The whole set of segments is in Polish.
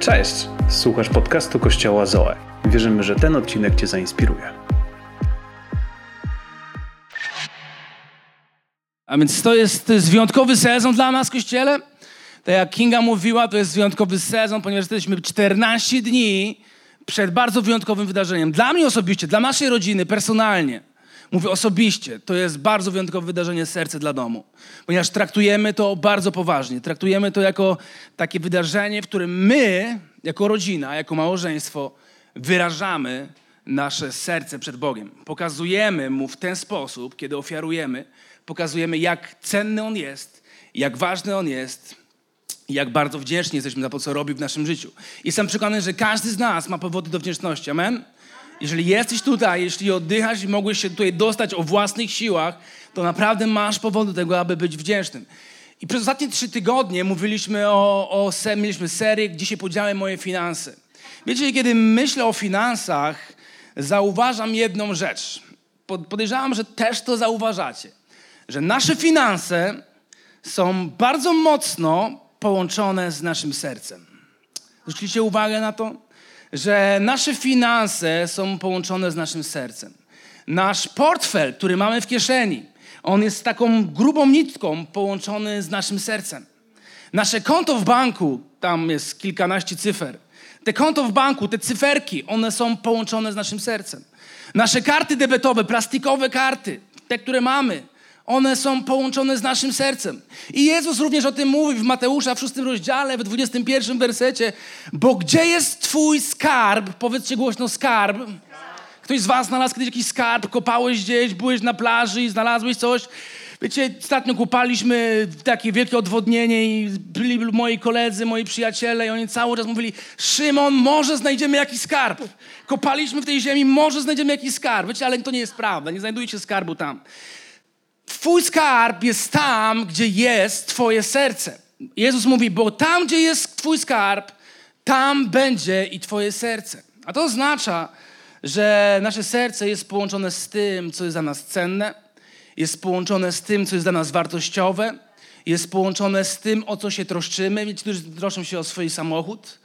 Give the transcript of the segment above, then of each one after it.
Cześć! Słuchasz podcastu Kościoła Zoe. Wierzymy, że ten odcinek Cię zainspiruje. A więc to jest, to jest wyjątkowy sezon dla nas Kościele. Tak jak Kinga mówiła, to jest wyjątkowy sezon, ponieważ jesteśmy 14 dni przed bardzo wyjątkowym wydarzeniem. Dla mnie osobiście, dla naszej rodziny, personalnie, mówię osobiście, to jest bardzo wyjątkowe wydarzenie Serce dla Domu. Ponieważ traktujemy to bardzo poważnie. Traktujemy to jako takie wydarzenie, w którym my, jako rodzina, jako małżeństwo, wyrażamy nasze serce przed Bogiem. Pokazujemy Mu w ten sposób, kiedy ofiarujemy, pokazujemy, jak cenny On jest, jak ważny On jest, jak bardzo wdzięczni jesteśmy za to, co robi w naszym życiu. Jestem przekonany, że każdy z nas ma powody do wdzięczności. Amen? Jeżeli jesteś tutaj, jeśli oddychasz i mogłeś się tutaj dostać o własnych siłach, to naprawdę masz powód do tego, aby być wdzięcznym. I przez ostatnie trzy tygodnie mówiliśmy o, o mieliśmy serię, gdzie się podziałem moje finanse. Wiecie, kiedy myślę o finansach, zauważam jedną rzecz. Podejrzewam, że też to zauważacie. Że nasze finanse są bardzo mocno połączone z naszym sercem. Zwróciliście uwagę na to? Że nasze finanse są połączone z naszym sercem. Nasz portfel, który mamy w kieszeni, on jest taką grubą nitką połączony z naszym sercem. Nasze konto w banku, tam jest kilkanaście cyfer. Te konto w banku, te cyferki, one są połączone z naszym sercem. Nasze karty debetowe, plastikowe karty, te, które mamy, one są połączone z naszym sercem. I Jezus również o tym mówi w Mateusza w szóstym rozdziale, w 21 wersecie. Bo gdzie jest twój skarb? Powiedzcie głośno skarb. Ktoś z was znalazł kiedyś jakiś skarb, kopałeś gdzieś, byłeś na plaży i znalazłeś coś. Wiecie, ostatnio kupaliśmy takie wielkie odwodnienie i byli moi koledzy, moi przyjaciele i oni cały czas mówili Szymon, może znajdziemy jakiś skarb. Kopaliśmy w tej ziemi, może znajdziemy jakiś skarb. Wiecie, ale to nie jest prawda, nie znajdujecie skarbu tam. Twój skarb jest tam, gdzie jest Twoje serce. Jezus mówi, bo tam, gdzie jest Twój skarb, tam będzie i Twoje serce. A to oznacza, że nasze serce jest połączone z tym, co jest dla nas cenne, jest połączone z tym, co jest dla nas wartościowe, jest połączone z tym, o co się troszczymy. Ci, którzy troszczą się o swój samochód,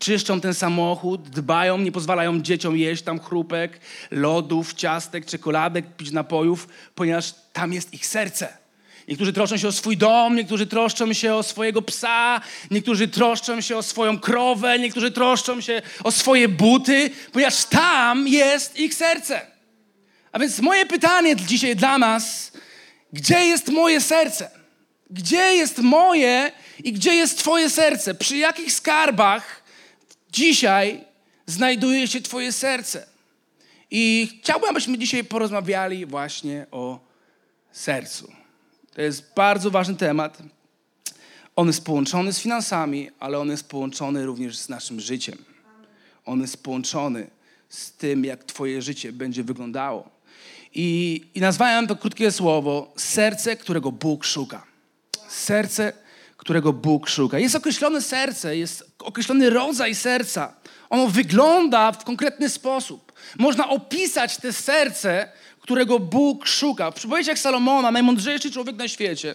czyszczą ten samochód, dbają, nie pozwalają dzieciom jeść tam chrupek, lodów, ciastek, czekoladek, pić napojów, ponieważ tam jest ich serce. Niektórzy troszczą się o swój dom, niektórzy troszczą się o swojego psa, niektórzy troszczą się o swoją krowę, niektórzy troszczą się o swoje buty, ponieważ tam jest ich serce. A więc moje pytanie dzisiaj dla nas, gdzie jest moje serce? Gdzie jest moje i gdzie jest Twoje serce? Przy jakich skarbach Dzisiaj znajduje się Twoje serce. I chciałbym, abyśmy dzisiaj porozmawiali właśnie o sercu. To jest bardzo ważny temat. On jest połączony z finansami, ale on jest połączony również z naszym życiem. On jest połączony z tym, jak Twoje życie będzie wyglądało. I, i nazwałem to krótkie słowo serce, którego Bóg szuka. Serce, którego Bóg szuka. Jest określone serce, jest określony rodzaj serca. Ono wygląda w konkretny sposób. Można opisać te serce, którego Bóg szuka. Przypomnijcie jak Salomona, najmądrzejszy człowiek na świecie,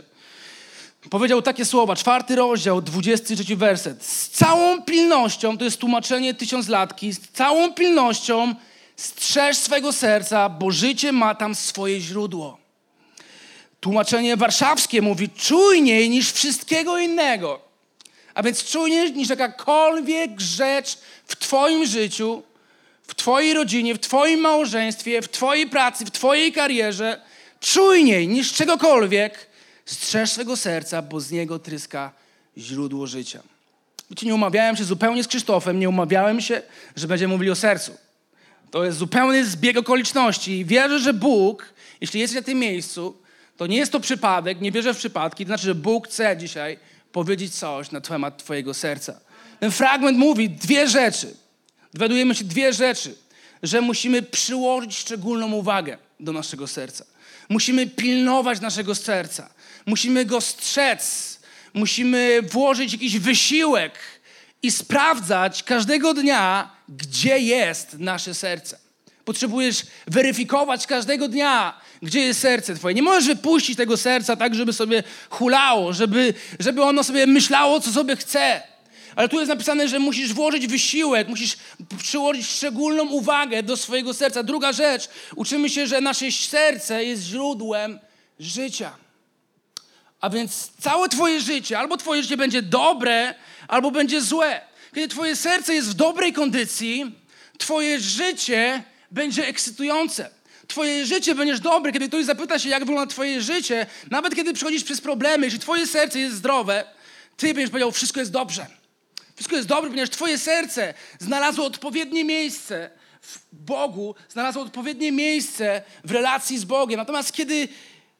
powiedział takie słowa, czwarty rozdział, 23 werset. Z całą pilnością, to jest tłumaczenie tysiąclatki, z całą pilnością strzeż swego serca, bo życie ma tam swoje źródło. Tłumaczenie warszawskie mówi czujniej niż wszystkiego innego. A więc czujniej niż jakakolwiek rzecz w Twoim życiu, w Twojej rodzinie, w Twoim małżeństwie, w Twojej pracy, w Twojej karierze, czujniej niż czegokolwiek, strzeż swego serca, bo z niego tryska źródło życia. Wiecie, nie umawiałem się zupełnie z Krzysztofem, nie umawiałem się, że będziemy mówili o sercu. To jest zupełny zbieg okoliczności wierzę, że Bóg, jeśli jest na tym miejscu, to nie jest to przypadek, nie wierzę w przypadki, to znaczy, że Bóg chce dzisiaj powiedzieć coś na temat Twojego serca. Ten fragment mówi dwie rzeczy. Dowiadujemy się dwie rzeczy, że musimy przyłożyć szczególną uwagę do naszego serca. Musimy pilnować naszego serca. Musimy go strzec. Musimy włożyć jakiś wysiłek i sprawdzać każdego dnia, gdzie jest nasze serce. Potrzebujesz weryfikować każdego dnia, gdzie jest serce Twoje. Nie możesz wypuścić tego serca tak, żeby sobie hulało, żeby, żeby ono sobie myślało, co sobie chce. Ale tu jest napisane, że musisz włożyć wysiłek, musisz przyłożyć szczególną uwagę do swojego serca. Druga rzecz, uczymy się, że nasze serce jest źródłem życia. A więc całe Twoje życie, albo Twoje życie będzie dobre, albo będzie złe. Kiedy Twoje serce jest w dobrej kondycji, Twoje życie będzie ekscytujące. Twoje życie będziesz dobre, kiedy ktoś zapyta się, jak wygląda Twoje życie, nawet kiedy przechodzisz przez problemy, jeśli Twoje serce jest zdrowe, Ty będziesz powiedział, wszystko jest dobrze. Wszystko jest dobrze, ponieważ Twoje serce znalazło odpowiednie miejsce w Bogu, znalazło odpowiednie miejsce w relacji z Bogiem. Natomiast kiedy,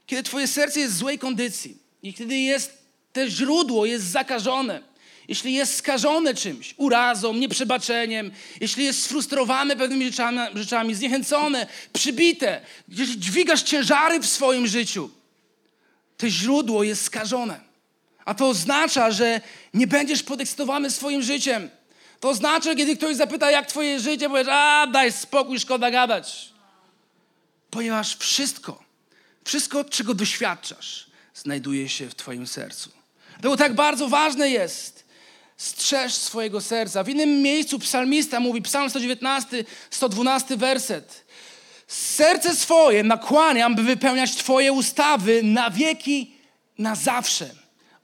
kiedy Twoje serce jest w złej kondycji i kiedy jest, te źródło jest zakażone, jeśli jest skażone czymś, urazą, nieprzebaczeniem, jeśli jest sfrustrowane pewnymi rzeczami, rzeczami zniechęcone, przybite, jeśli dźwigasz ciężary w swoim życiu, to źródło jest skażone. A to oznacza, że nie będziesz podekscytowany swoim życiem. To oznacza, kiedy ktoś zapyta, jak twoje życie, powiesz, a daj spokój, szkoda gadać. Ponieważ wszystko, wszystko, czego doświadczasz, znajduje się w twoim sercu. Dlatego tak bardzo ważne jest, strzeż swojego serca. W innym miejscu psalmista mówi, psalm 119, 112 werset. Serce swoje nakłaniam, by wypełniać Twoje ustawy na wieki, na zawsze.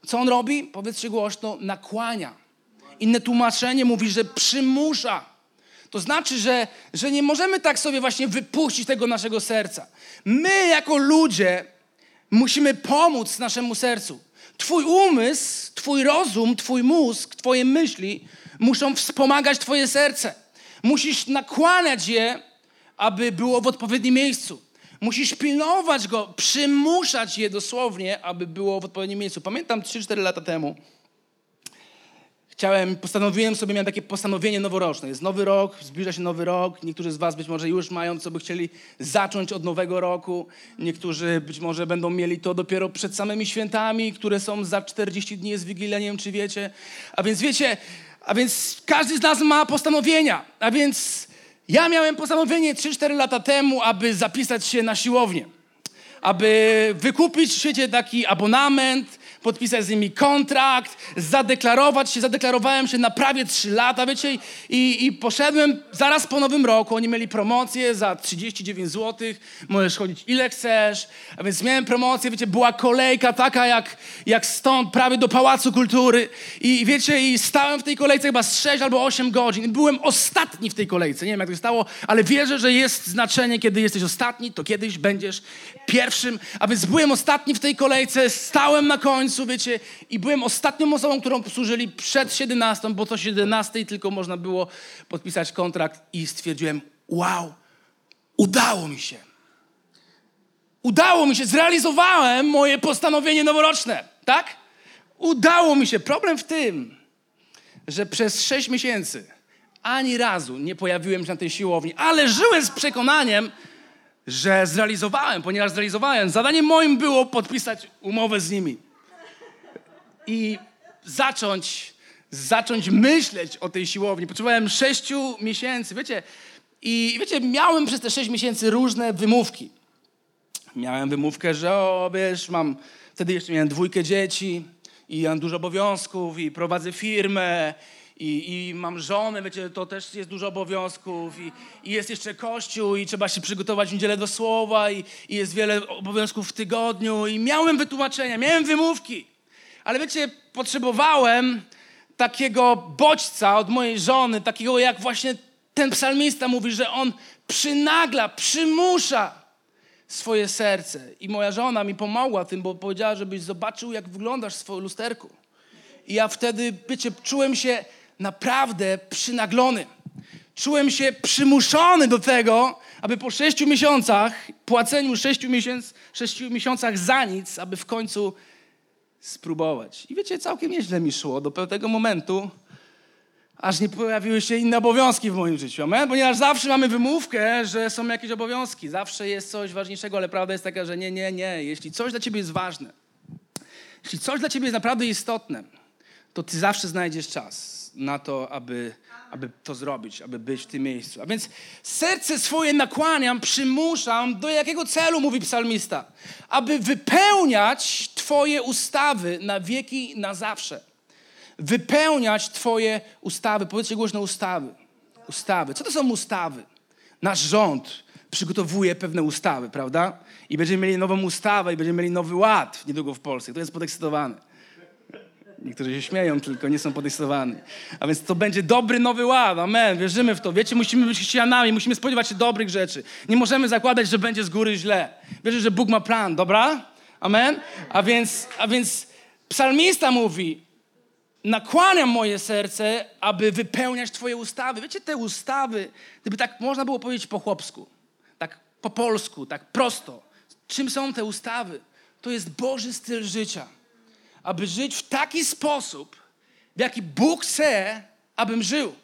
Co on robi? Powiedzcie głośno, nakłania. Inne tłumaczenie mówi, że przymusza. To znaczy, że, że nie możemy tak sobie właśnie wypuścić tego naszego serca. My, jako ludzie, musimy pomóc naszemu sercu. Twój umysł, Twój rozum, Twój mózg, Twoje myśli muszą wspomagać Twoje serce. Musisz nakłaniać je, aby było w odpowiednim miejscu. Musisz pilnować go, przymuszać je dosłownie, aby było w odpowiednim miejscu. Pamiętam 3-4 lata temu, chciałem, postanowiłem sobie, miałem takie postanowienie noworoczne. Jest nowy rok, zbliża się nowy rok. Niektórzy z Was być może już mają, co by chcieli zacząć od nowego roku. Niektórzy być może będą mieli to dopiero przed samymi świętami, które są za 40 dni z Wigilii, nie wiem czy wiecie. A więc wiecie, a więc każdy z nas ma postanowienia. A więc ja miałem postanowienie 3-4 lata temu, aby zapisać się na siłownię. Aby wykupić w świecie taki abonament, podpisać z nimi kontrakt, zadeklarować się. Zadeklarowałem się na prawie 3 lata, wiecie, i, i poszedłem zaraz po nowym roku. Oni mieli promocję za 39 zł, możesz chodzić ile chcesz. A więc miałem promocję, wiecie, była kolejka taka jak, jak stąd, prawie do Pałacu Kultury. I wiecie, i stałem w tej kolejce chyba z 6 albo 8 godzin. Byłem ostatni w tej kolejce. Nie wiem, jak to się stało, ale wierzę, że jest znaczenie, kiedy jesteś ostatni, to kiedyś będziesz pierwszym. A więc byłem ostatni w tej kolejce, stałem na końcu końcu, wiecie, i byłem ostatnią osobą, którą służyli przed 17, bo to 17 tylko można było podpisać kontrakt i stwierdziłem, wow, udało mi się. Udało mi się, zrealizowałem moje postanowienie noworoczne, tak? Udało mi się. Problem w tym, że przez 6 miesięcy ani razu nie pojawiłem się na tej siłowni, ale żyłem z przekonaniem, że zrealizowałem, ponieważ zrealizowałem. Zadaniem moim było podpisać umowę z nimi i zacząć, zacząć myśleć o tej siłowni. Potrzebowałem sześciu miesięcy, wiecie, i wiecie, miałem przez te sześć miesięcy różne wymówki. Miałem wymówkę, że o, wiesz, mam, wtedy jeszcze miałem dwójkę dzieci i mam dużo obowiązków i prowadzę firmę i, i mam żonę, wiecie, to też jest dużo obowiązków i, i jest jeszcze kościół i trzeba się przygotować w niedzielę do słowa i, i jest wiele obowiązków w tygodniu i miałem wytłumaczenia, miałem wymówki. Ale wiecie, potrzebowałem takiego bodźca od mojej żony, takiego jak właśnie ten psalmista mówi, że on przynagla, przymusza swoje serce. I moja żona mi pomogła tym, bo powiedziała, żebyś zobaczył, jak wyglądasz w swoim lusterku. I ja wtedy, wiecie, czułem się naprawdę przynaglony. Czułem się przymuszony do tego, aby po sześciu miesiącach, płaceniu sześciu, miesiąc, sześciu miesiącach za nic, aby w końcu spróbować. I wiecie, całkiem nieźle mi szło do pewnego momentu, aż nie pojawiły się inne obowiązki w moim życiu. Amen? Ponieważ zawsze mamy wymówkę, że są jakieś obowiązki. Zawsze jest coś ważniejszego, ale prawda jest taka, że nie, nie, nie. Jeśli coś dla ciebie jest ważne, jeśli coś dla ciebie jest naprawdę istotne, to ty zawsze znajdziesz czas na to, aby aby to zrobić, aby być w tym miejscu. A więc serce swoje nakłaniam, przymuszam, do jakiego celu, mówi psalmista? Aby wypełniać Twoje ustawy na wieki, na zawsze. wypełniać Twoje ustawy. Powiedzcie głośno ustawy. Ustawy. Co to są ustawy? Nasz rząd przygotowuje pewne ustawy, prawda? I będziemy mieli nową ustawę i będziemy mieli nowy ład niedługo w Polsce. To jest podekscytowany. Niektórzy się śmieją, tylko nie są podekscytowani. A więc to będzie dobry nowy ład. Amen. Wierzymy w to. Wiecie, musimy być chrześcijanami, musimy spodziewać się dobrych rzeczy. Nie możemy zakładać, że będzie z góry źle. Wierzę, że Bóg ma plan, dobra? Amen? A więc, a więc psalmista mówi, nakłaniam moje serce, aby wypełniać Twoje ustawy. Wiecie, te ustawy, gdyby tak można było powiedzieć po chłopsku, tak po polsku, tak prosto. Czym są te ustawy? To jest Boży styl życia. Aby żyć w taki sposób, w jaki Bóg chce, abym żył.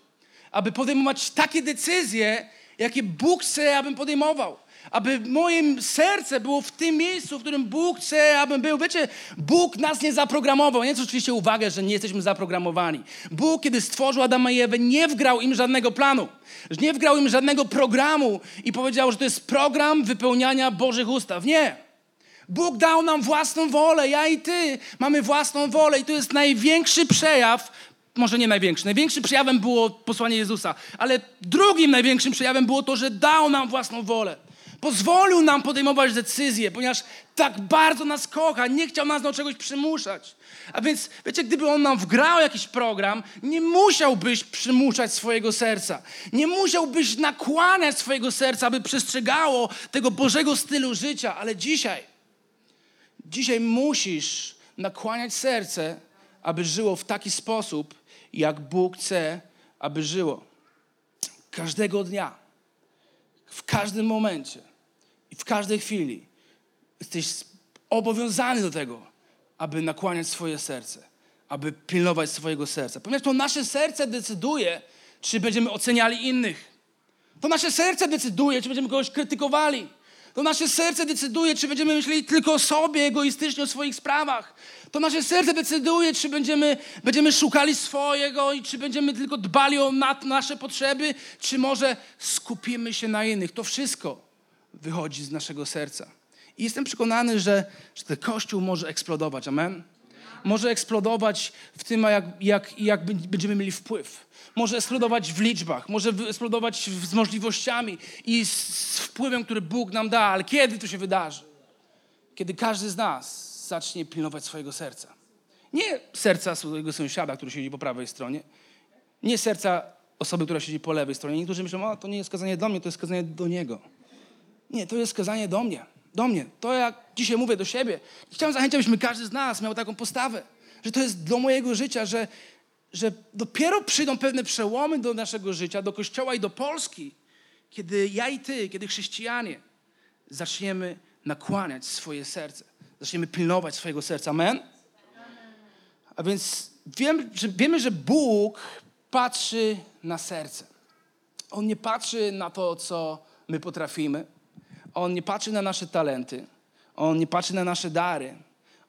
Aby podejmować takie decyzje, jakie Bóg chce, abym podejmował aby moje serce było w tym miejscu, w którym Bóg chce, abym był. Wiecie, Bóg nas nie zaprogramował. Nie oczywiście uwagę, że nie jesteśmy zaprogramowani. Bóg, kiedy stworzył Adama i Ewę, nie wgrał im żadnego planu. Nie wgrał im żadnego programu i powiedział, że to jest program wypełniania Bożych ustaw. Nie. Bóg dał nam własną wolę, ja i ty mamy własną wolę i to jest największy przejaw może nie największy. Największym przejawem było posłanie Jezusa, ale drugim największym przejawem było to, że dał nam własną wolę. Pozwolił nam podejmować decyzje, ponieważ tak bardzo nas kocha, nie chciał nas do czegoś przymuszać. A więc, wiecie, gdyby on nam wgrał jakiś program, nie musiałbyś przymuszać swojego serca. Nie musiałbyś nakłaniać swojego serca, aby przestrzegało tego Bożego stylu życia. Ale dzisiaj, dzisiaj musisz nakłaniać serce, aby żyło w taki sposób, jak Bóg chce, aby żyło. Każdego dnia, w każdym momencie i w każdej chwili jesteś obowiązany do tego, aby nakłaniać swoje serce, aby pilnować swojego serca. Ponieważ to nasze serce decyduje, czy będziemy oceniali innych. To nasze serce decyduje, czy będziemy kogoś krytykowali. To nasze serce decyduje, czy będziemy myśleli tylko o sobie, egoistycznie o swoich sprawach. To nasze serce decyduje, czy będziemy, będziemy szukali swojego i czy będziemy tylko dbali o nasze potrzeby, czy może skupimy się na innych. To wszystko wychodzi z naszego serca. I jestem przekonany, że, że ten Kościół może eksplodować. Amen? Może eksplodować w tym, jak, jak, jak będziemy mieli wpływ. Może eksplodować w liczbach, może eksplodować z możliwościami i z, wpływem, który Bóg nam da. Ale kiedy to się wydarzy? Kiedy każdy z nas zacznie pilnować swojego serca. Nie serca swojego sąsiada, który siedzi po prawej stronie, nie serca osoby, która siedzi po lewej stronie. Niektórzy myślą, o, to nie jest kazanie do mnie, to jest kazanie do niego. Nie, to jest kazanie do mnie. Do mnie. To jak dzisiaj mówię do siebie. Chciałem zachęcić, abyśmy każdy z nas miał taką postawę, że to jest do mojego życia, że, że dopiero przyjdą pewne przełomy do naszego życia, do Kościoła i do Polski, kiedy ja i ty, kiedy chrześcijanie zaczniemy nakłaniać swoje serce, zaczniemy pilnować swojego serca. Amen? A więc wiem, że, wiemy, że Bóg patrzy na serce. On nie patrzy na to, co my potrafimy. On nie patrzy na nasze talenty. On nie patrzy na nasze dary.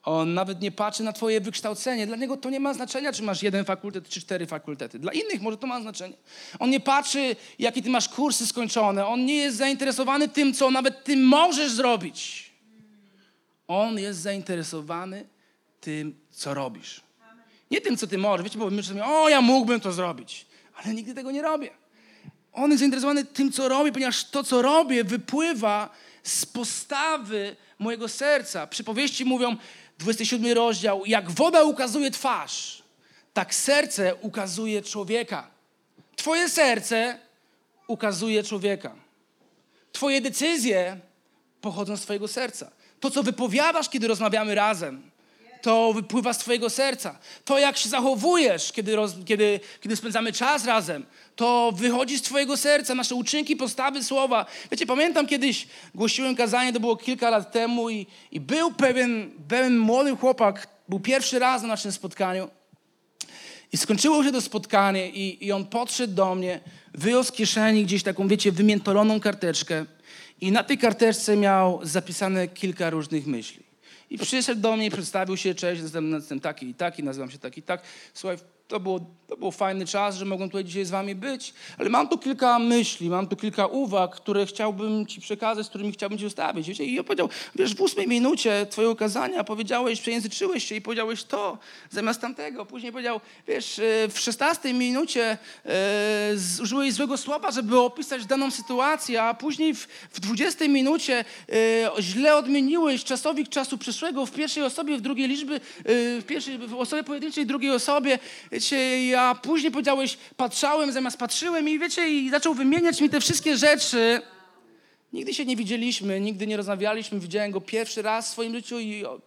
On nawet nie patrzy na Twoje wykształcenie. Dla niego to nie ma znaczenia, czy masz jeden fakultet, czy cztery fakultety. Dla innych może to ma znaczenie. On nie patrzy, jakie Ty masz kursy skończone. On nie jest zainteresowany tym, co nawet Ty możesz zrobić. On jest zainteresowany tym, co robisz. Nie tym, co Ty możesz. Wiecie, bo my sobie, o, ja mógłbym to zrobić. Ale nigdy tego nie robię. On jest zainteresowany tym, co robię, ponieważ to, co robię, wypływa z postawy mojego serca. Przypowieści mówią, 27 rozdział, jak woda ukazuje twarz, tak serce ukazuje człowieka. Twoje serce ukazuje człowieka. Twoje decyzje pochodzą z Twojego serca. To, co wypowiadasz, kiedy rozmawiamy razem, to wypływa z Twojego serca. To, jak się zachowujesz, kiedy, roz, kiedy, kiedy spędzamy czas razem, to wychodzi z Twojego serca, nasze uczynki, postawy, słowa. Wiecie, pamiętam kiedyś głosiłem kazanie, to było kilka lat temu i, i był pewien, pewien młody chłopak, był pierwszy raz na naszym spotkaniu. I skończyło się to spotkanie i, i on podszedł do mnie, wyjął z kieszeni gdzieś taką, wiecie, wymiętoloną karteczkę i na tej karteczce miał zapisane kilka różnych myśli. I przyszedł do mnie przedstawił się, cześć, jestem, jestem taki i taki, nazywam się taki i tak. Słuchaj, to było, to był fajny czas, że mogłem tutaj dzisiaj z wami być, ale mam tu kilka myśli, mam tu kilka uwag, które chciałbym ci przekazać, z którymi chciałbym ci zostawić. Wiecie? I ja powiedział, wiesz, w ósmej minucie twojego kazania powiedziałeś, przejęzyczyłeś się i powiedziałeś to zamiast tamtego. Później powiedział, wiesz, e, w szesnastej minucie e, użyłeś złego słowa, żeby opisać daną sytuację, a później w, dwudziestej minucie e, źle odmieniłeś czasownik czasu przyszłego w pierwszej osobie, w drugiej liczby, e, w pierwszej w osobie pojedynczej, drugiej osobie. Wiecie, ja później powiedziałeś, patrzałem zamiast patrzyłem i wiecie, i zaczął wymieniać mi te wszystkie rzeczy. Nigdy się nie widzieliśmy, nigdy nie rozmawialiśmy. Widziałem go pierwszy raz w swoim życiu i o,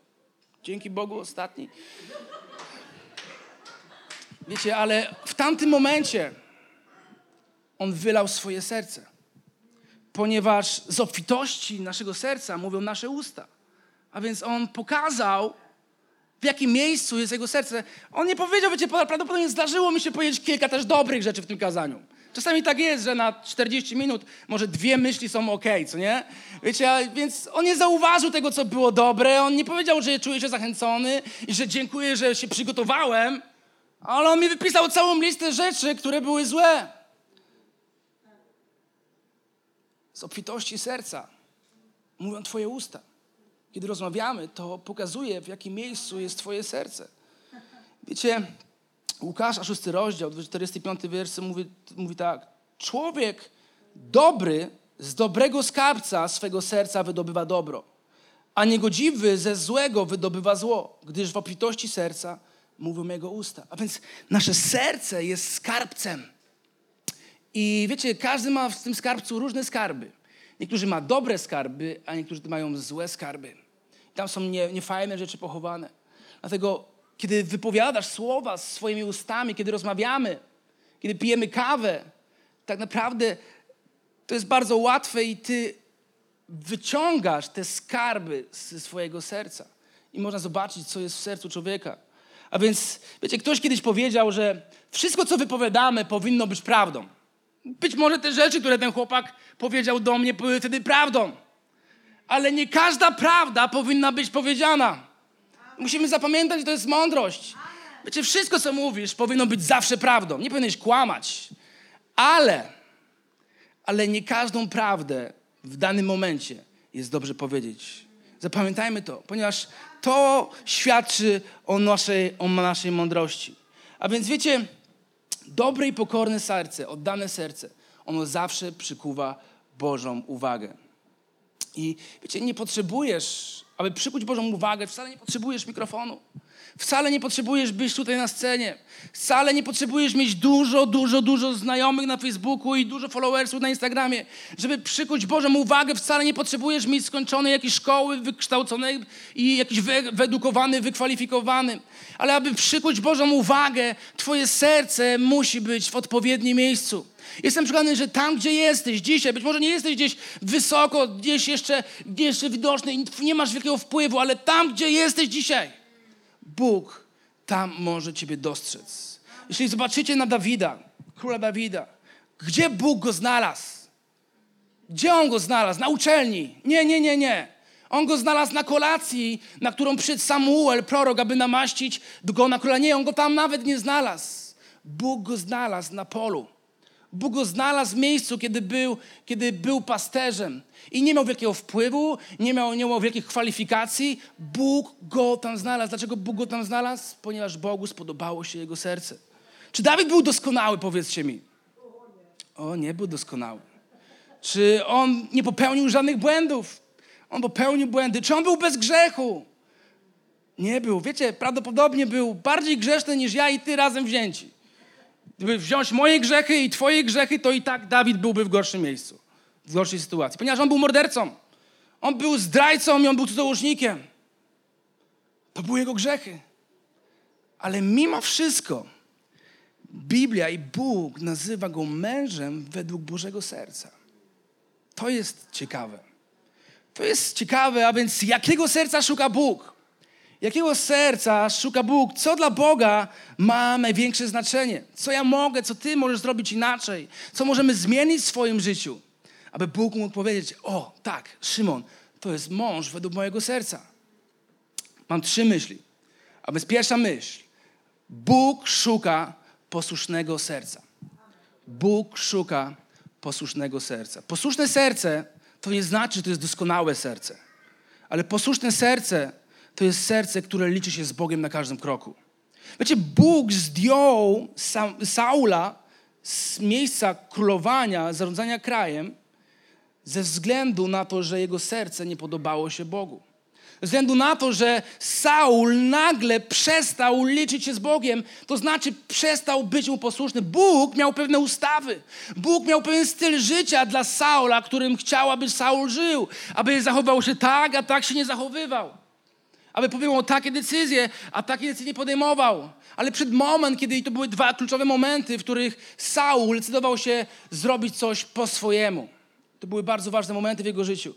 dzięki Bogu ostatni. Wiecie, ale w tamtym momencie on wylał swoje serce. Ponieważ z obfitości naszego serca mówią nasze usta. A więc on pokazał, w jakim miejscu jest jego serce. On nie powiedział, wiecie, prawdopodobnie zdarzyło mi się powiedzieć kilka też dobrych rzeczy w tym kazaniu. Czasami tak jest, że na 40 minut może dwie myśli są ok, co nie? Wiecie, więc on nie zauważył tego, co było dobre. On nie powiedział, że czuje się zachęcony i że dziękuję, że się przygotowałem. Ale on mi wypisał całą listę rzeczy, które były złe. Z obfitości serca mówią Twoje usta. Kiedy rozmawiamy, to pokazuje, w jakim miejscu jest Twoje serce. Wiecie, Łukasza, 6 rozdział, 45 wiersz mówi, mówi tak. Człowiek dobry z dobrego skarbca swego serca wydobywa dobro, a niegodziwy ze złego wydobywa zło, gdyż w obfitości serca mówią jego usta. A więc nasze serce jest skarbcem. I wiecie, każdy ma w tym skarbcu różne skarby. Niektórzy ma dobre skarby, a niektórzy mają złe skarby. Tam są nie, niefajne rzeczy pochowane. Dlatego, kiedy wypowiadasz słowa swoimi ustami, kiedy rozmawiamy, kiedy pijemy kawę, tak naprawdę to jest bardzo łatwe i ty wyciągasz te skarby ze swojego serca. I można zobaczyć, co jest w sercu człowieka. A więc, wiecie, ktoś kiedyś powiedział, że wszystko, co wypowiadamy, powinno być prawdą. Być może te rzeczy, które ten chłopak powiedział do mnie, były wtedy prawdą. Ale nie każda prawda powinna być powiedziana. Musimy zapamiętać, że to jest mądrość. Wiecie, wszystko, co mówisz, powinno być zawsze prawdą. Nie powinieneś kłamać. Ale, ale nie każdą prawdę w danym momencie jest dobrze powiedzieć. Zapamiętajmy to, ponieważ to świadczy o naszej, o naszej mądrości. A więc wiecie, dobre i pokorne serce, oddane serce, ono zawsze przykuwa Bożą uwagę. I wiecie, nie potrzebujesz, aby przykuć Bożą uwagę, wcale nie potrzebujesz mikrofonu. Wcale nie potrzebujesz być tutaj na scenie. Wcale nie potrzebujesz mieć dużo, dużo, dużo znajomych na Facebooku i dużo followersów na Instagramie. Żeby przykuć Bożą uwagę, wcale nie potrzebujesz mieć skończonej jakiejś szkoły, wykształconej i jakiś wy, wyedukowany, wykwalifikowany. Ale aby przykuć Bożą uwagę, twoje serce musi być w odpowiednim miejscu. Jestem przekonany, że tam, gdzie jesteś dzisiaj, być może nie jesteś gdzieś wysoko, gdzieś jeszcze, gdzieś jeszcze widoczny, nie masz wielkiego wpływu, ale tam, gdzie jesteś dzisiaj, Bóg tam może ciebie dostrzec. Jeśli zobaczycie na Dawida, króla Dawida, gdzie Bóg go znalazł? Gdzie on go znalazł? Na uczelni. Nie, nie, nie, nie. On go znalazł na kolacji, na którą przyszedł Samuel, prorok, aby namaścić go na króla. Nie, on go tam nawet nie znalazł. Bóg go znalazł na polu. Bóg go znalazł w miejscu, kiedy był, kiedy był pasterzem. I nie miał wielkiego wpływu, nie miał, nie miał wielkich kwalifikacji. Bóg go tam znalazł. Dlaczego Bóg go tam znalazł? Ponieważ Bogu spodobało się jego serce. Czy Dawid był doskonały, powiedzcie mi? O, nie był doskonały. Czy on nie popełnił żadnych błędów? On popełnił błędy. Czy on był bez grzechu? Nie był. Wiecie, prawdopodobnie był bardziej grzeszny niż ja i ty razem wzięci. Gdyby wziąć moje grzechy i twoje grzechy, to i tak Dawid byłby w gorszym miejscu, w gorszej sytuacji. Ponieważ on był mordercą, on był zdrajcą i on był cudzołożnikiem. To były jego grzechy. Ale mimo wszystko Biblia i Bóg nazywa go mężem według Bożego serca. To jest ciekawe. To jest ciekawe, a więc jakiego serca szuka Bóg? Jakiego serca szuka Bóg? Co dla Boga ma największe znaczenie? Co ja mogę, co Ty możesz zrobić inaczej? Co możemy zmienić w swoim życiu? Aby Bóg mógł powiedzieć: O, tak, Szymon, to jest mąż według mojego serca. Mam trzy myśli. A więc pierwsza myśl. Bóg szuka posłusznego serca. Bóg szuka posłusznego serca. Posłuszne serce to nie znaczy, że to jest doskonałe serce, ale posłuszne serce to jest serce, które liczy się z Bogiem na każdym kroku. Wiecie, Bóg zdjął Sa Saula z miejsca królowania, zarządzania krajem, ze względu na to, że jego serce nie podobało się Bogu. Ze względu na to, że Saul nagle przestał liczyć się z Bogiem, to znaczy przestał być mu posłuszny. Bóg miał pewne ustawy. Bóg miał pewien styl życia dla Saula, którym chciał, aby Saul żył. Aby zachował się tak, a tak się nie zachowywał. Aby podejmował takie decyzje, a takie decyzje nie podejmował. Ale przed moment, kiedy to były dwa kluczowe momenty, w których Saul decydował się zrobić coś po swojemu. To były bardzo ważne momenty w jego życiu.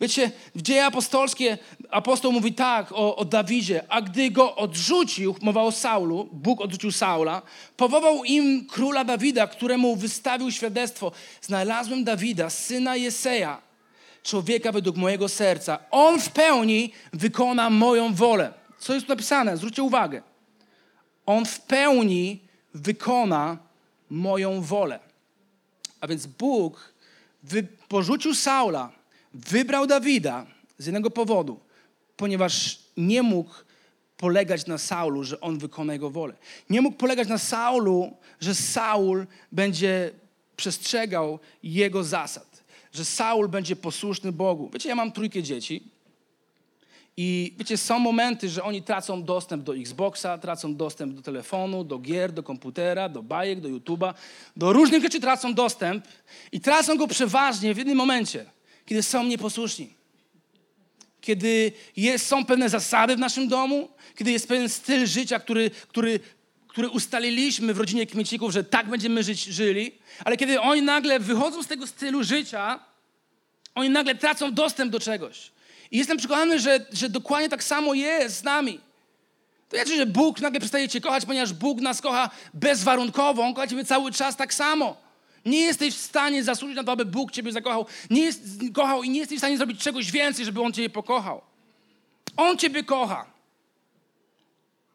Wiecie, w dzieje apostolskie apostoł mówi tak o, o Dawidzie, a gdy go odrzucił, mowa o Saulu, Bóg odrzucił Saula, powołał im króla Dawida, któremu wystawił świadectwo. Znalazłem Dawida, syna Jeseja, człowieka według mojego serca. On w pełni wykona moją wolę. Co jest tu napisane? Zwróćcie uwagę. On w pełni wykona moją wolę. A więc Bóg wy, porzucił Saula, wybrał Dawida z jednego powodu, ponieważ nie mógł polegać na Saulu, że on wykona jego wolę. Nie mógł polegać na Saulu, że Saul będzie przestrzegał jego zasad, że Saul będzie posłuszny Bogu. Wiecie, ja mam trójkę dzieci i wiecie, są momenty, że oni tracą dostęp do Xboxa, tracą dostęp do telefonu, do gier, do komputera, do bajek, do YouTube'a, do różnych rzeczy tracą dostęp i tracą go przeważnie w jednym momencie, kiedy są nieposłuszni. Kiedy jest, są pewne zasady w naszym domu, kiedy jest pewien styl życia, który, który, który ustaliliśmy w rodzinie Kmiecików, że tak będziemy żyć, żyli, ale kiedy oni nagle wychodzą z tego stylu życia, oni nagle tracą dostęp do czegoś. I jestem przekonany, że, że dokładnie tak samo jest z nami. To znaczy, że Bóg nagle przestaje Cię kochać, ponieważ Bóg nas kocha bezwarunkowo. On kocha Ciebie cały czas tak samo. Nie jesteś w stanie zasłużyć na to, aby Bóg Ciebie zakochał. Nie jest, kochał i nie jesteś w stanie zrobić czegoś więcej, żeby On Ciebie pokochał. On Ciebie kocha.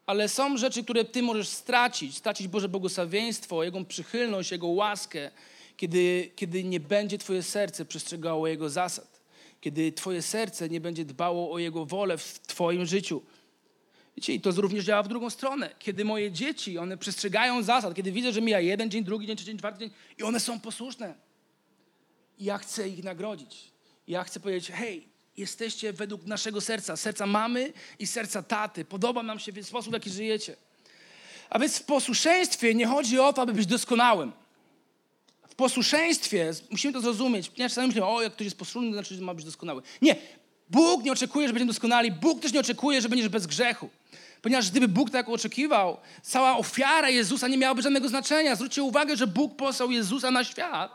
Ale są rzeczy, które Ty możesz stracić. Stracić Boże błogosławieństwo, Jego przychylność, Jego łaskę, kiedy, kiedy nie będzie Twoje serce przestrzegało Jego zasad kiedy Twoje serce nie będzie dbało o Jego wolę w Twoim życiu. Wiecie, i to również działa w drugą stronę. Kiedy moje dzieci, one przestrzegają zasad, kiedy widzę, że mija jeden dzień, drugi dzień, trzeci dzień, czwarty dzień i one są posłuszne. Ja chcę ich nagrodzić. Ja chcę powiedzieć, hej, jesteście według naszego serca, serca mamy i serca taty. Podoba nam się sposób, w jaki żyjecie. A więc w posłuszeństwie nie chodzi o to, aby być doskonałym posłuszeństwie, musimy to zrozumieć, ponieważ czasami myślimy, o, jak ktoś jest posłuszny, to znaczy, że ma być doskonały. Nie. Bóg nie oczekuje, że będziemy doskonali. Bóg też nie oczekuje, że będziesz bez grzechu. Ponieważ gdyby Bóg tak oczekiwał, cała ofiara Jezusa nie miałaby żadnego znaczenia. Zwróćcie uwagę, że Bóg posłał Jezusa na świat,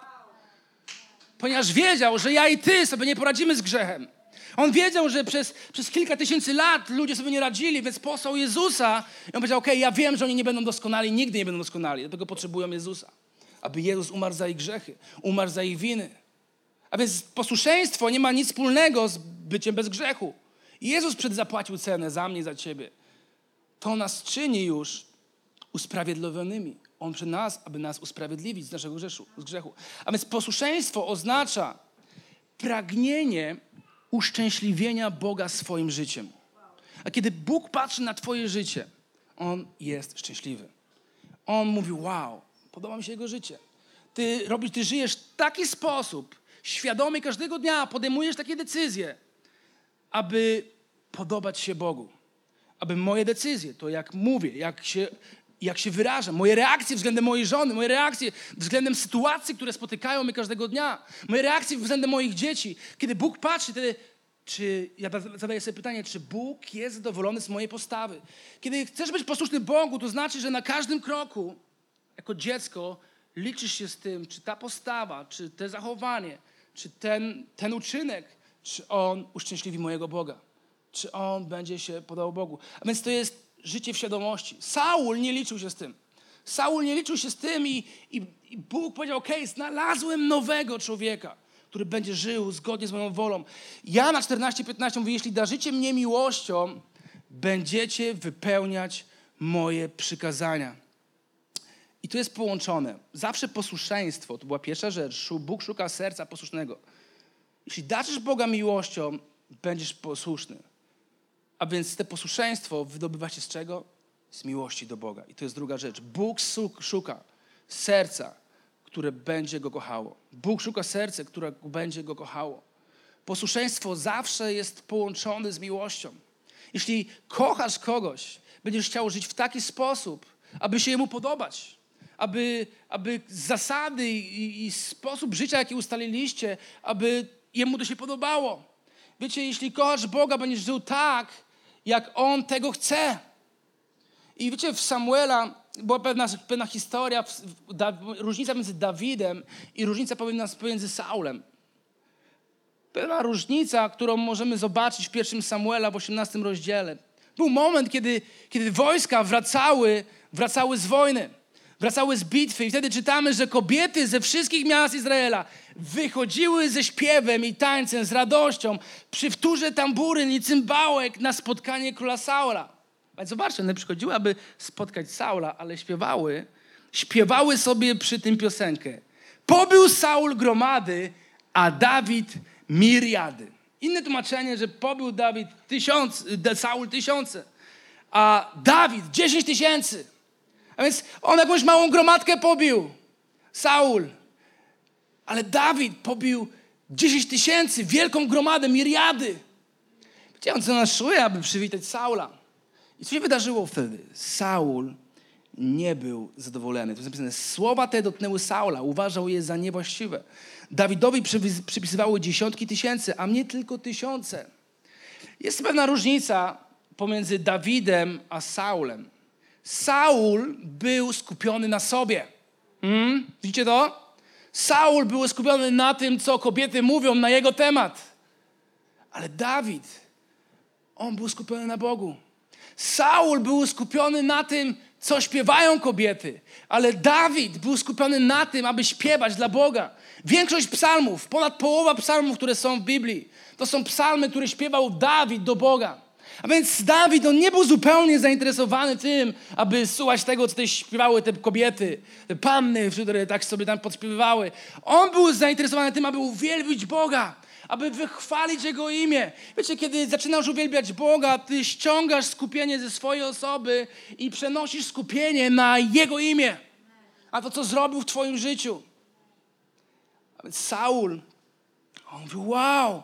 ponieważ wiedział, że ja i ty sobie nie poradzimy z grzechem. On wiedział, że przez, przez kilka tysięcy lat ludzie sobie nie radzili, więc posłał Jezusa. I on powiedział, okej, okay, ja wiem, że oni nie będą doskonali, nigdy nie będą doskonali, dlatego potrzebują Jezusa aby Jezus umarł za ich grzechy, umarł za ich winy. A więc posłuszeństwo nie ma nic wspólnego z byciem bez grzechu. Jezus zapłacił cenę za mnie, za ciebie. To nas czyni już usprawiedliwionymi. On przy nas, aby nas usprawiedliwić z naszego grzechu, z grzechu. A więc posłuszeństwo oznacza pragnienie uszczęśliwienia Boga swoim życiem. A kiedy Bóg patrzy na Twoje życie, On jest szczęśliwy. On mówi: Wow, Podoba mi się jego życie. Ty robisz, ty żyjesz w taki sposób, świadomie każdego dnia podejmujesz takie decyzje, aby podobać się Bogu. Aby moje decyzje, to jak mówię, jak się, jak się wyrażam, moje reakcje względem mojej żony, moje reakcje względem sytuacji, które spotykają mnie każdego dnia, moje reakcje względem moich dzieci. Kiedy Bóg patrzy, wtedy czy ja zadaję sobie pytanie, czy Bóg jest zadowolony z mojej postawy? Kiedy chcesz być posłuszny Bogu, to znaczy, że na każdym kroku jako dziecko liczysz się z tym, czy ta postawa, czy te zachowanie, czy ten, ten uczynek, czy on uszczęśliwi mojego Boga. Czy on będzie się podał Bogu. A więc to jest życie w świadomości. Saul nie liczył się z tym. Saul nie liczył się z tym i, i, i Bóg powiedział, ok, znalazłem nowego człowieka, który będzie żył zgodnie z moją wolą. Ja na 14-15 mówi, jeśli darzycie mnie miłością, będziecie wypełniać moje przykazania. I to jest połączone. Zawsze posłuszeństwo, to była pierwsza rzecz. Bóg szuka serca posłusznego. Jeśli daczysz Boga miłością, będziesz posłuszny. A więc te posłuszeństwo wydobywa się z czego? Z miłości do Boga. I to jest druga rzecz. Bóg szuka serca, które będzie Go kochało. Bóg szuka serca, które będzie Go kochało. Posłuszeństwo zawsze jest połączone z miłością. Jeśli kochasz kogoś, będziesz chciał żyć w taki sposób, aby się Jemu podobać. Aby, aby zasady i, i sposób życia, jaki ustaliliście, aby Jemu to się podobało. Wiecie, jeśli kochasz Boga, będziesz żył tak, jak On tego chce. I wiecie, w Samuela była pewna, pewna historia, da, różnica między Dawidem i różnica pomiędzy Saulem. Pewna różnica, którą możemy zobaczyć w pierwszym Samuela w 18 rozdziale. Był moment, kiedy, kiedy wojska wracały, wracały z wojny, wracały z bitwy i wtedy czytamy, że kobiety ze wszystkich miast Izraela wychodziły ze śpiewem i tańcem, z radością, przy wtórze tamburyn i cymbałek na spotkanie króla Saula. Więc zobaczcie, one przychodziły, aby spotkać Saula, ale śpiewały, śpiewały sobie przy tym piosenkę. Pobył Saul gromady, a Dawid miriady. Inne tłumaczenie, że pobił Dawid tysiąc, Saul tysiące, a Dawid dziesięć tysięcy. A więc on jakąś małą gromadkę pobił. Saul. Ale Dawid pobił dziesięć tysięcy, wielką gromadę, miriady. Wiedział, co nas szuje, aby przywitać Saula. I co się wydarzyło wtedy? Saul nie był zadowolony. To jest napisane, słowa te dotknęły Saula, uważał je za niewłaściwe. Dawidowi przypisywały dziesiątki tysięcy, a mnie tylko tysiące. Jest pewna różnica pomiędzy Dawidem a Saulem. Saul był skupiony na sobie. Hmm? Widzicie to? Saul był skupiony na tym, co kobiety mówią na jego temat. Ale Dawid, on był skupiony na Bogu. Saul był skupiony na tym, co śpiewają kobiety, ale Dawid był skupiony na tym, aby śpiewać dla Boga. Większość psalmów, ponad połowa psalmów, które są w Biblii, to są psalmy, które śpiewał Dawid do Boga. A więc Dawid, on nie był zupełnie zainteresowany tym, aby słuchać tego, co tutaj śpiewały te kobiety, te panny, które tak sobie tam podśpiewywały. On był zainteresowany tym, aby uwielbić Boga aby wychwalić Jego imię. Wiecie, kiedy zaczynasz uwielbiać Boga, ty ściągasz skupienie ze swojej osoby i przenosisz skupienie na Jego imię. A to, co zrobił w Twoim życiu. A więc Saul, on mówił, wow,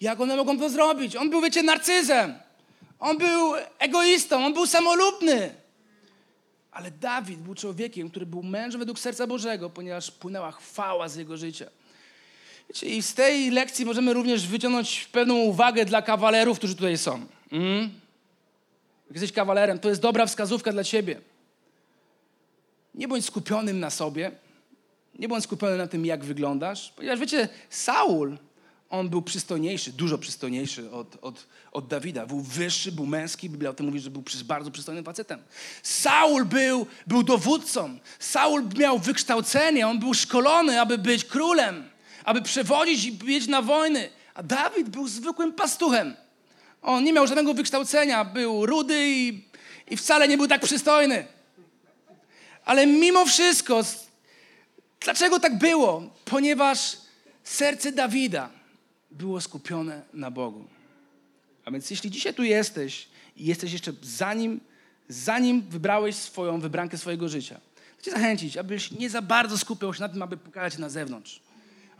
jak one mogą to zrobić? On był, wiecie, narcyzem. On był egoistą, on był samolubny. Ale Dawid był człowiekiem, który był mężem według serca Bożego, ponieważ płynęła chwała z jego życia. I z tej lekcji możemy również wyciągnąć pewną uwagę dla kawalerów, którzy tutaj są. Mm? Jak jesteś kawalerem, to jest dobra wskazówka dla ciebie. Nie bądź skupionym na sobie, nie bądź skupiony na tym, jak wyglądasz, ponieważ wiecie, Saul, on był przystojniejszy, dużo przystojniejszy od, od, od Dawida. Był wyższy, był męski. Biblia o tym mówi, że był bardzo przystojnym facetem. Saul był, był dowódcą. Saul miał wykształcenie, on był szkolony, aby być królem aby przewodzić i biec na wojny. A Dawid był zwykłym pastuchem. On nie miał żadnego wykształcenia, był rudy i, i wcale nie był tak przystojny. Ale mimo wszystko, dlaczego tak było? Ponieważ serce Dawida było skupione na Bogu. A więc jeśli dzisiaj tu jesteś i jesteś jeszcze zanim, zanim wybrałeś swoją wybrankę swojego życia, chcę zachęcić, abyś nie za bardzo skupiał się na tym, aby pokazać na zewnątrz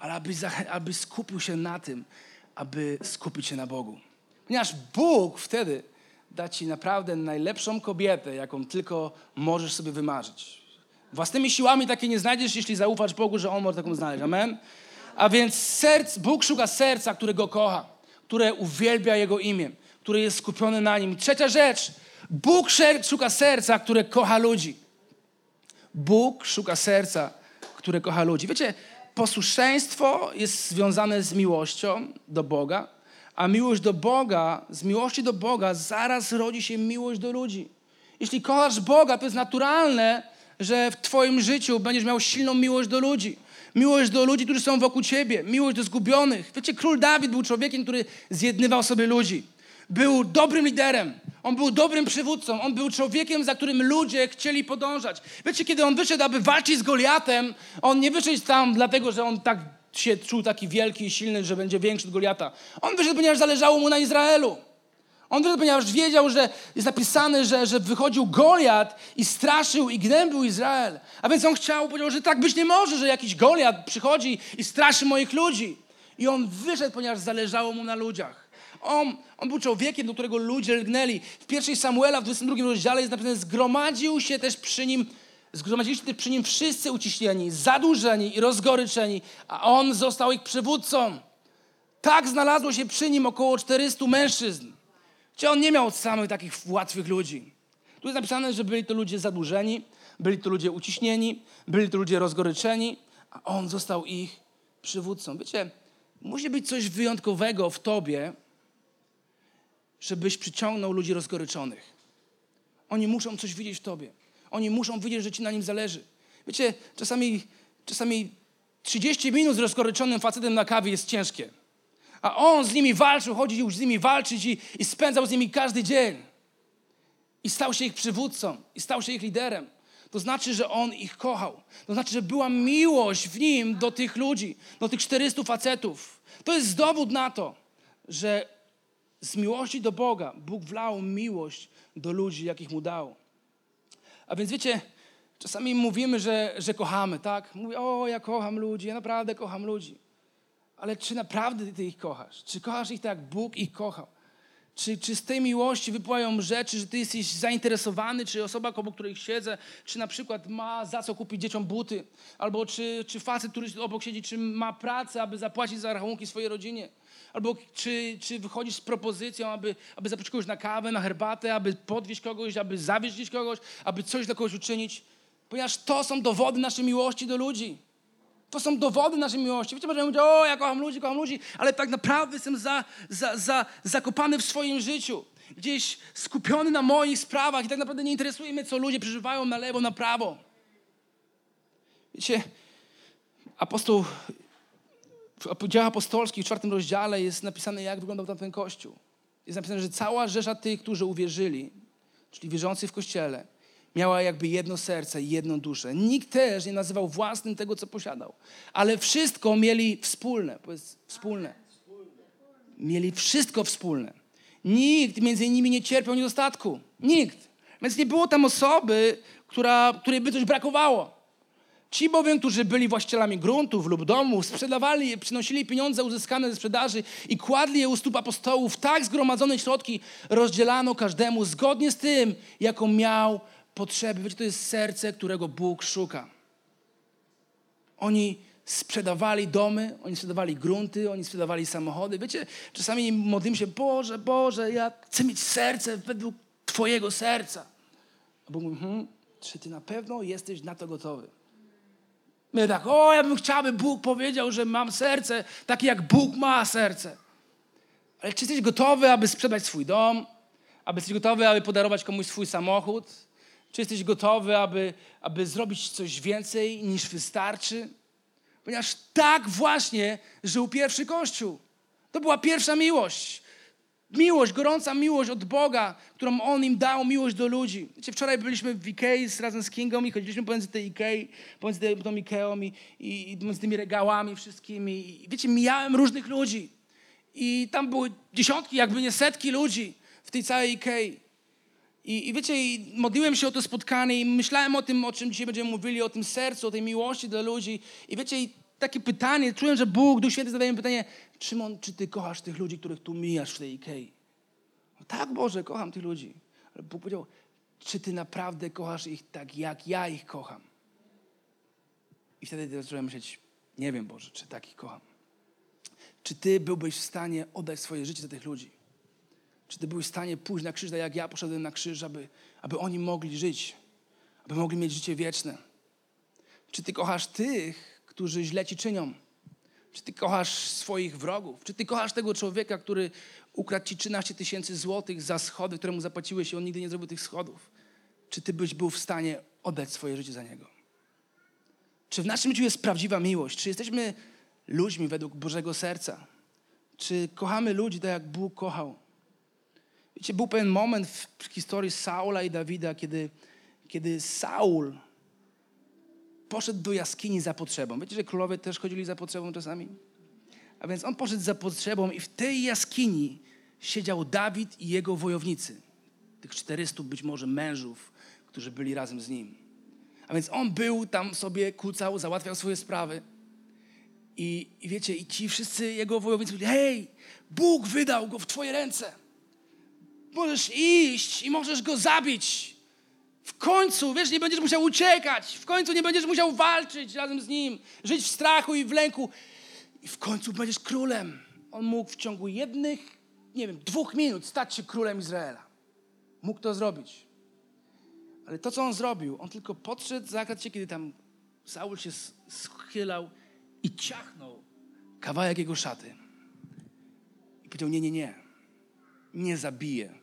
ale aby, aby skupił się na tym, aby skupić się na Bogu. Ponieważ Bóg wtedy da ci naprawdę najlepszą kobietę, jaką tylko możesz sobie wymarzyć. Własnymi siłami takiej nie znajdziesz, jeśli zaufasz Bogu, że On może taką znaleźć. Amen? A więc serc, Bóg szuka serca, które Go kocha, które uwielbia Jego imię, które jest skupione na Nim. trzecia rzecz, Bóg szuka serca, które kocha ludzi. Bóg szuka serca, które kocha ludzi. Wiecie, posłuszeństwo jest związane z miłością do Boga, a miłość do Boga, z miłości do Boga zaraz rodzi się miłość do ludzi. Jeśli kochasz Boga, to jest naturalne, że w Twoim życiu będziesz miał silną miłość do ludzi. Miłość do ludzi, którzy są wokół Ciebie. Miłość do zgubionych. Wiecie, król Dawid był człowiekiem, który zjednywał sobie ludzi. Był dobrym liderem. On był dobrym przywódcą. On był człowiekiem, za którym ludzie chcieli podążać. Wiecie, kiedy on wyszedł, aby walczyć z Goliatem, on nie wyszedł tam dlatego, że on tak się czuł taki wielki i silny, że będzie większy od Goliata. On wyszedł, ponieważ zależało mu na Izraelu. On wyszedł, ponieważ wiedział, że jest napisane, że, że wychodził Goliat i straszył i gnębił Izrael. A więc on chciał, powiedział, że tak być nie może, że jakiś Goliat przychodzi i straszy moich ludzi. I on wyszedł, ponieważ zależało mu na ludziach. On, on był człowiekiem, do którego ludzie lgnęli. W pierwszej Samuela, w 22 rozdziale jest napisane, zgromadził się też przy nim, zgromadzili się przy nim wszyscy uciśnieni, zadłużeni i rozgoryczeni, a on został ich przywódcą. Tak znalazło się przy nim około 400 mężczyzn. Czy on nie miał samych takich łatwych ludzi. Tu jest napisane, że byli to ludzie zadłużeni, byli to ludzie uciśnieni, byli to ludzie rozgoryczeni, a on został ich przywódcą. Wiecie, musi być coś wyjątkowego w tobie, żebyś przyciągnął ludzi rozgoryczonych. Oni muszą coś widzieć w tobie. Oni muszą widzieć, że ci na nim zależy. Wiecie, czasami, czasami 30 minut z rozgoryczonym facetem na kawie jest ciężkie. A on z nimi walczył, chodził z nimi walczyć i, i spędzał z nimi każdy dzień. I stał się ich przywódcą, i stał się ich liderem. To znaczy, że on ich kochał. To znaczy, że była miłość w nim do tych ludzi, do tych 400 facetów. To jest dowód na to, że z miłości do Boga Bóg wlał miłość do ludzi, jakich mu dał. A więc wiecie, czasami mówimy, że, że kochamy, tak? Mówię, o, ja kocham ludzi, ja naprawdę kocham ludzi. Ale czy naprawdę ty ich kochasz? Czy kochasz ich tak, jak Bóg ich kochał? Czy, czy z tej miłości wypływają rzeczy, że ty jesteś zainteresowany, czy osoba, obok której siedzę, czy na przykład ma za co kupić dzieciom buty, albo czy, czy facet, który obok siedzi, czy ma pracę, aby zapłacić za rachunki swojej rodzinie, albo czy, czy wychodzisz z propozycją, aby, aby zaprosić kogoś na kawę, na herbatę, aby podwieźć kogoś, aby zawieźć kogoś, aby coś dla kogoś uczynić, ponieważ to są dowody naszej miłości do ludzi. To są dowody naszej miłości. Wiecie, możemy mówić, o, ja kocham ludzi, kocham ludzi, ale tak naprawdę jestem za, za, za, zakopany w swoim życiu. Gdzieś skupiony na moich sprawach i tak naprawdę nie interesuje mnie, co ludzie przeżywają na lewo, na prawo. Wiecie, apostoł, w dziejach apostolskich w czwartym rozdziale jest napisane, jak wyglądał tam ten kościół. Jest napisane, że cała rzesza tych, którzy uwierzyli, czyli wierzący w Kościele, miała jakby jedno serce i jedną duszę. Nikt też nie nazywał własnym tego, co posiadał. Ale wszystko mieli wspólne. Powiedz, wspólne. Mieli wszystko wspólne. Nikt między nimi nie cierpiał niedostatku. Nikt. Więc nie było tam osoby, która, której by coś brakowało. Ci bowiem, którzy byli właścicielami gruntów lub domów, sprzedawali je, przynosili pieniądze uzyskane ze sprzedaży i kładli je u stóp apostołów. Tak zgromadzone środki rozdzielano każdemu zgodnie z tym, jaką miał potrzeby. Wiecie, to jest serce, którego Bóg szuka. Oni sprzedawali domy, oni sprzedawali grunty, oni sprzedawali samochody. Wiecie, czasami modlimy się, Boże, Boże, ja chcę mieć serce według Twojego serca. A Bóg mówi, hm, czy Ty na pewno jesteś na to gotowy? My tak, o, ja bym chciał, aby Bóg powiedział, że mam serce takie, jak Bóg ma serce. Ale czy jesteś gotowy, aby sprzedać swój dom? Aby jesteś gotowy, aby podarować komuś swój samochód? Czy jesteś gotowy, aby, aby zrobić coś więcej niż wystarczy? Ponieważ tak właśnie żył pierwszy Kościół. To była pierwsza miłość. Miłość, gorąca miłość od Boga, którą On im dał, miłość do ludzi. Wiecie, wczoraj byliśmy w Ikei razem z Kingą i chodziliśmy pomiędzy tej Ikei, pomiędzy tą Ikeą i, i, i pomiędzy tymi regałami wszystkimi. I wiecie, mijałem różnych ludzi. I tam były dziesiątki, jakby nie setki ludzi w tej całej Ikei. I, I wiecie, modliłem się o to spotkanie i myślałem o tym, o czym dzisiaj będziemy mówili, o tym sercu, o tej miłości dla ludzi. I wiecie, i takie pytanie, czułem, że Bóg, Duch Święty zadaje mi pytanie, Szymon, czy ty kochasz tych ludzi, których tu mijasz w tej Ikei? No tak, Boże, kocham tych ludzi. Ale Bóg powiedział, czy ty naprawdę kochasz ich tak, jak ja ich kocham? I wtedy zacząłem myśleć, nie wiem, Boże, czy tak ich kocham. Czy ty byłbyś w stanie oddać swoje życie za tych ludzi? Czy ty byłeś w stanie pójść na krzyż, tak jak ja poszedłem na krzyż, aby, aby oni mogli żyć, aby mogli mieć życie wieczne? Czy ty kochasz tych, którzy źle ci czynią? Czy ty kochasz swoich wrogów? Czy ty kochasz tego człowieka, który ukradł ci 13 tysięcy złotych za schody, które mu zapłaciłeś i on nigdy nie zrobił tych schodów? Czy ty byś był w stanie oddać swoje życie za niego? Czy w naszym życiu jest prawdziwa miłość? Czy jesteśmy ludźmi według Bożego serca? Czy kochamy ludzi tak, jak Bóg kochał? Wiecie, był pewien moment w historii Saula i Dawida, kiedy, kiedy Saul poszedł do jaskini za potrzebą. Wiecie, że królowie też chodzili za potrzebą czasami? A więc on poszedł za potrzebą i w tej jaskini siedział Dawid i jego wojownicy. Tych 400 być może mężów, którzy byli razem z nim. A więc on był tam sobie, kucał, załatwiał swoje sprawy. I, I wiecie, i ci wszyscy jego wojownicy mówili, hej, Bóg wydał go w twoje ręce. Możesz iść i możesz go zabić. W końcu, wiesz, nie będziesz musiał uciekać. W końcu nie będziesz musiał walczyć razem z nim, żyć w strachu i w lęku. I w końcu będziesz królem. On mógł w ciągu jednych, nie wiem, dwóch minut stać się królem Izraela. Mógł to zrobić. Ale to, co on zrobił, on tylko podszedł, zakradł się, kiedy tam Saul się schylał i ciachnął kawałek jego szaty. I powiedział, nie, nie, nie. Nie zabiję.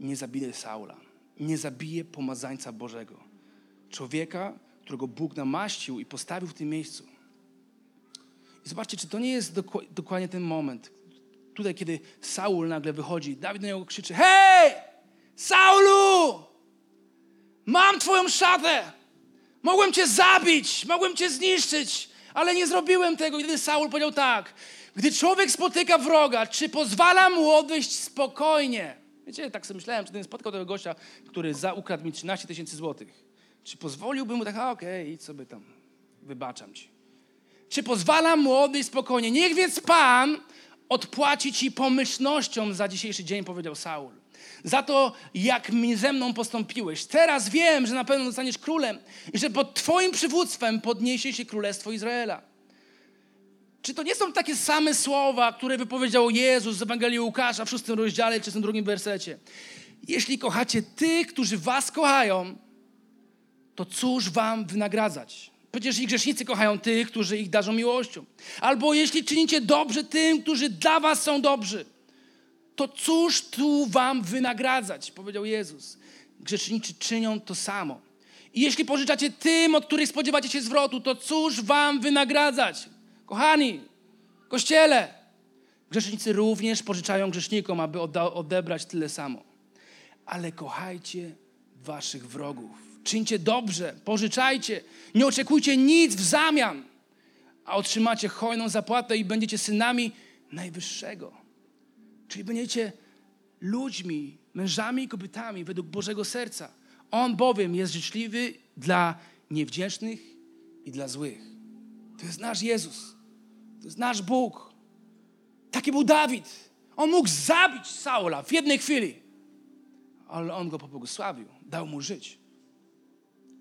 Nie zabiję Saula. Nie zabiję pomazańca Bożego. Człowieka, którego Bóg namaścił i postawił w tym miejscu. I zobaczcie, czy to nie jest dokładnie ten moment, tutaj, kiedy Saul nagle wychodzi, Dawid na niego krzyczy, hej, Saulu, mam twoją szatę, mogłem cię zabić, mogłem cię zniszczyć, ale nie zrobiłem tego. I wtedy Saul powiedział tak, gdy człowiek spotyka wroga, czy pozwala mu odejść spokojnie? Wiecie, tak sobie myślałem, czy ten spotkał tego gościa, który za ukradł mi 13 tysięcy złotych. Czy pozwoliłbym mu tak, okej, okay, idź sobie tam, wybaczam ci. Czy pozwalam mu odejść spokojnie? Niech więc Pan odpłaci ci pomyślnością za dzisiejszy dzień, powiedział Saul. Za to, jak mi ze mną postąpiłeś. Teraz wiem, że na pewno zostaniesz królem i że pod Twoim przywództwem podniesie się królestwo Izraela. Czy to nie są takie same słowa, które wypowiedział Jezus z Ewangelii Łukasza w szóstym rozdziale czy w drugim wersecie? Jeśli kochacie tych, którzy was kochają, to cóż wam wynagradzać? Przecież i grzesznicy kochają tych, którzy ich darzą miłością. Albo jeśli czynicie dobrze tym, którzy dla was są dobrzy, to cóż tu wam wynagradzać? Powiedział Jezus. Grzesznicy czynią to samo. I jeśli pożyczacie tym, od których spodziewacie się zwrotu, to cóż wam wynagradzać? Kochani, kościele, grzesznicy również pożyczają grzesznikom, aby odebrać tyle samo. Ale kochajcie waszych wrogów. Czyńcie dobrze, pożyczajcie, nie oczekujcie nic w zamian, a otrzymacie hojną zapłatę i będziecie synami Najwyższego. Czyli będziecie ludźmi, mężami i kobietami według Bożego serca. On bowiem jest życzliwy dla niewdzięcznych i dla złych. To jest nasz Jezus. To jest nasz Bóg. Taki był Dawid. On mógł zabić Saula w jednej chwili, ale on go pobłogosławił, dał mu żyć.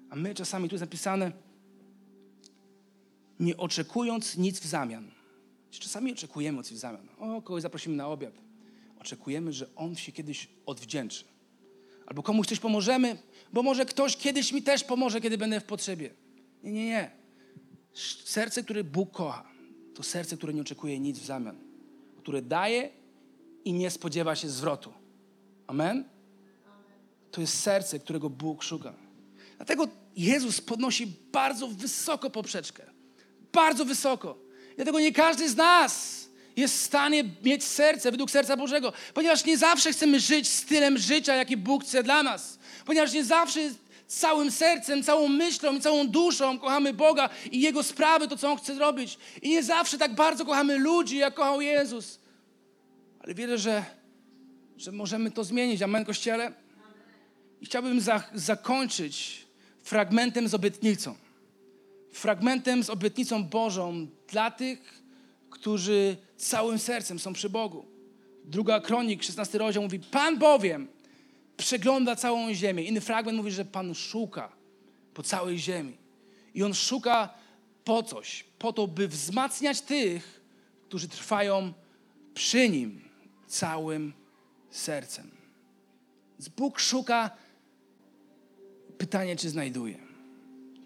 A my czasami tu jest napisane, nie oczekując nic w zamian. Czasami oczekujemy coś w zamian. O, kogoś zaprosimy na obiad. Oczekujemy, że on się kiedyś odwdzięczy. Albo komuś coś pomożemy, bo może ktoś kiedyś mi też pomoże, kiedy będę w potrzebie. Nie, nie, nie. Serce, które Bóg kocha, to serce, które nie oczekuje nic w zamian. Które daje i nie spodziewa się zwrotu. Amen? To jest serce, którego Bóg szuka. Dlatego Jezus podnosi bardzo wysoko poprzeczkę. Bardzo wysoko. Dlatego nie każdy z nas jest w stanie mieć serce według serca Bożego, ponieważ nie zawsze chcemy żyć stylem życia, jaki Bóg chce dla nas. Ponieważ nie zawsze całym sercem, całą myślą i całą duszą kochamy Boga i Jego sprawy, to co On chce zrobić. I nie zawsze tak bardzo kochamy ludzi, jak kochał Jezus. Ale wierzę, że, że możemy to zmienić. Amen, Kościele? I chciałbym za, zakończyć fragmentem z obietnicą. Fragmentem z obietnicą Bożą dla tych, którzy całym sercem są przy Bogu. Druga kronik, 16 rozdział mówi, Pan bowiem przegląda całą ziemię. Inny fragment mówi, że Pan szuka po całej ziemi. I On szuka po coś, po to, by wzmacniać tych, którzy trwają przy Nim całym sercem. Bóg szuka, pytanie, czy znajduje.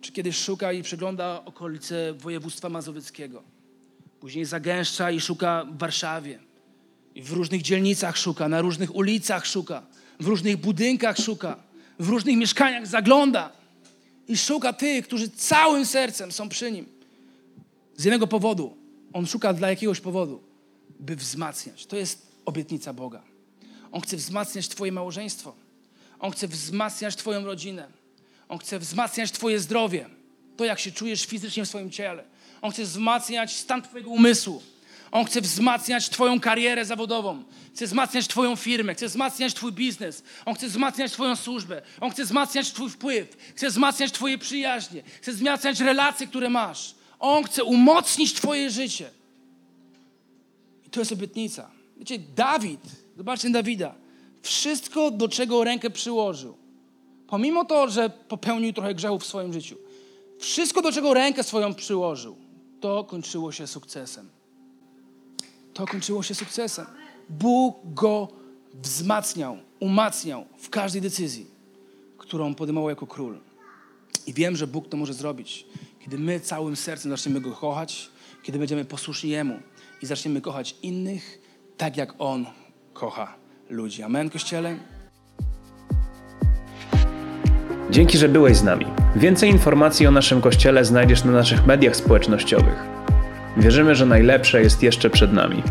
Czy kiedyś szuka i przegląda okolice województwa mazowieckiego. Później zagęszcza i szuka w Warszawie. I w różnych dzielnicach szuka, na różnych ulicach szuka w różnych budynkach szuka, w różnych mieszkaniach zagląda i szuka tych, którzy całym sercem są przy nim. Z jednego powodu. On szuka dla jakiegoś powodu, by wzmacniać. To jest obietnica Boga. On chce wzmacniać Twoje małżeństwo. On chce wzmacniać Twoją rodzinę. On chce wzmacniać Twoje zdrowie. To, jak się czujesz fizycznie w swoim ciele. On chce wzmacniać stan Twojego umysłu. On chce wzmacniać Twoją karierę zawodową. Chce wzmacniać Twoją firmę. Chce wzmacniać Twój biznes. On chce wzmacniać Twoją służbę. On chce wzmacniać Twój wpływ. Chce wzmacniać Twoje przyjaźnie. Chce wzmacniać relacje, które masz. On chce umocnić Twoje życie. I to jest obietnica. Wiecie, Dawid, zobaczcie Dawida. Wszystko, do czego rękę przyłożył, pomimo to, że popełnił trochę grzechów w swoim życiu, wszystko, do czego rękę swoją przyłożył, to kończyło się sukcesem. To kończyło się sukcesem. Bóg go wzmacniał, umacniał w każdej decyzji, którą podejmował jako król. I wiem, że Bóg to może zrobić, kiedy my całym sercem zaczniemy Go kochać, kiedy będziemy posłuszni Jemu i zaczniemy kochać innych tak, jak On kocha ludzi. Amen, Kościele? Dzięki, że byłeś z nami. Więcej informacji o naszym kościele znajdziesz na naszych mediach społecznościowych. Wierzymy, że najlepsze jest jeszcze przed nami.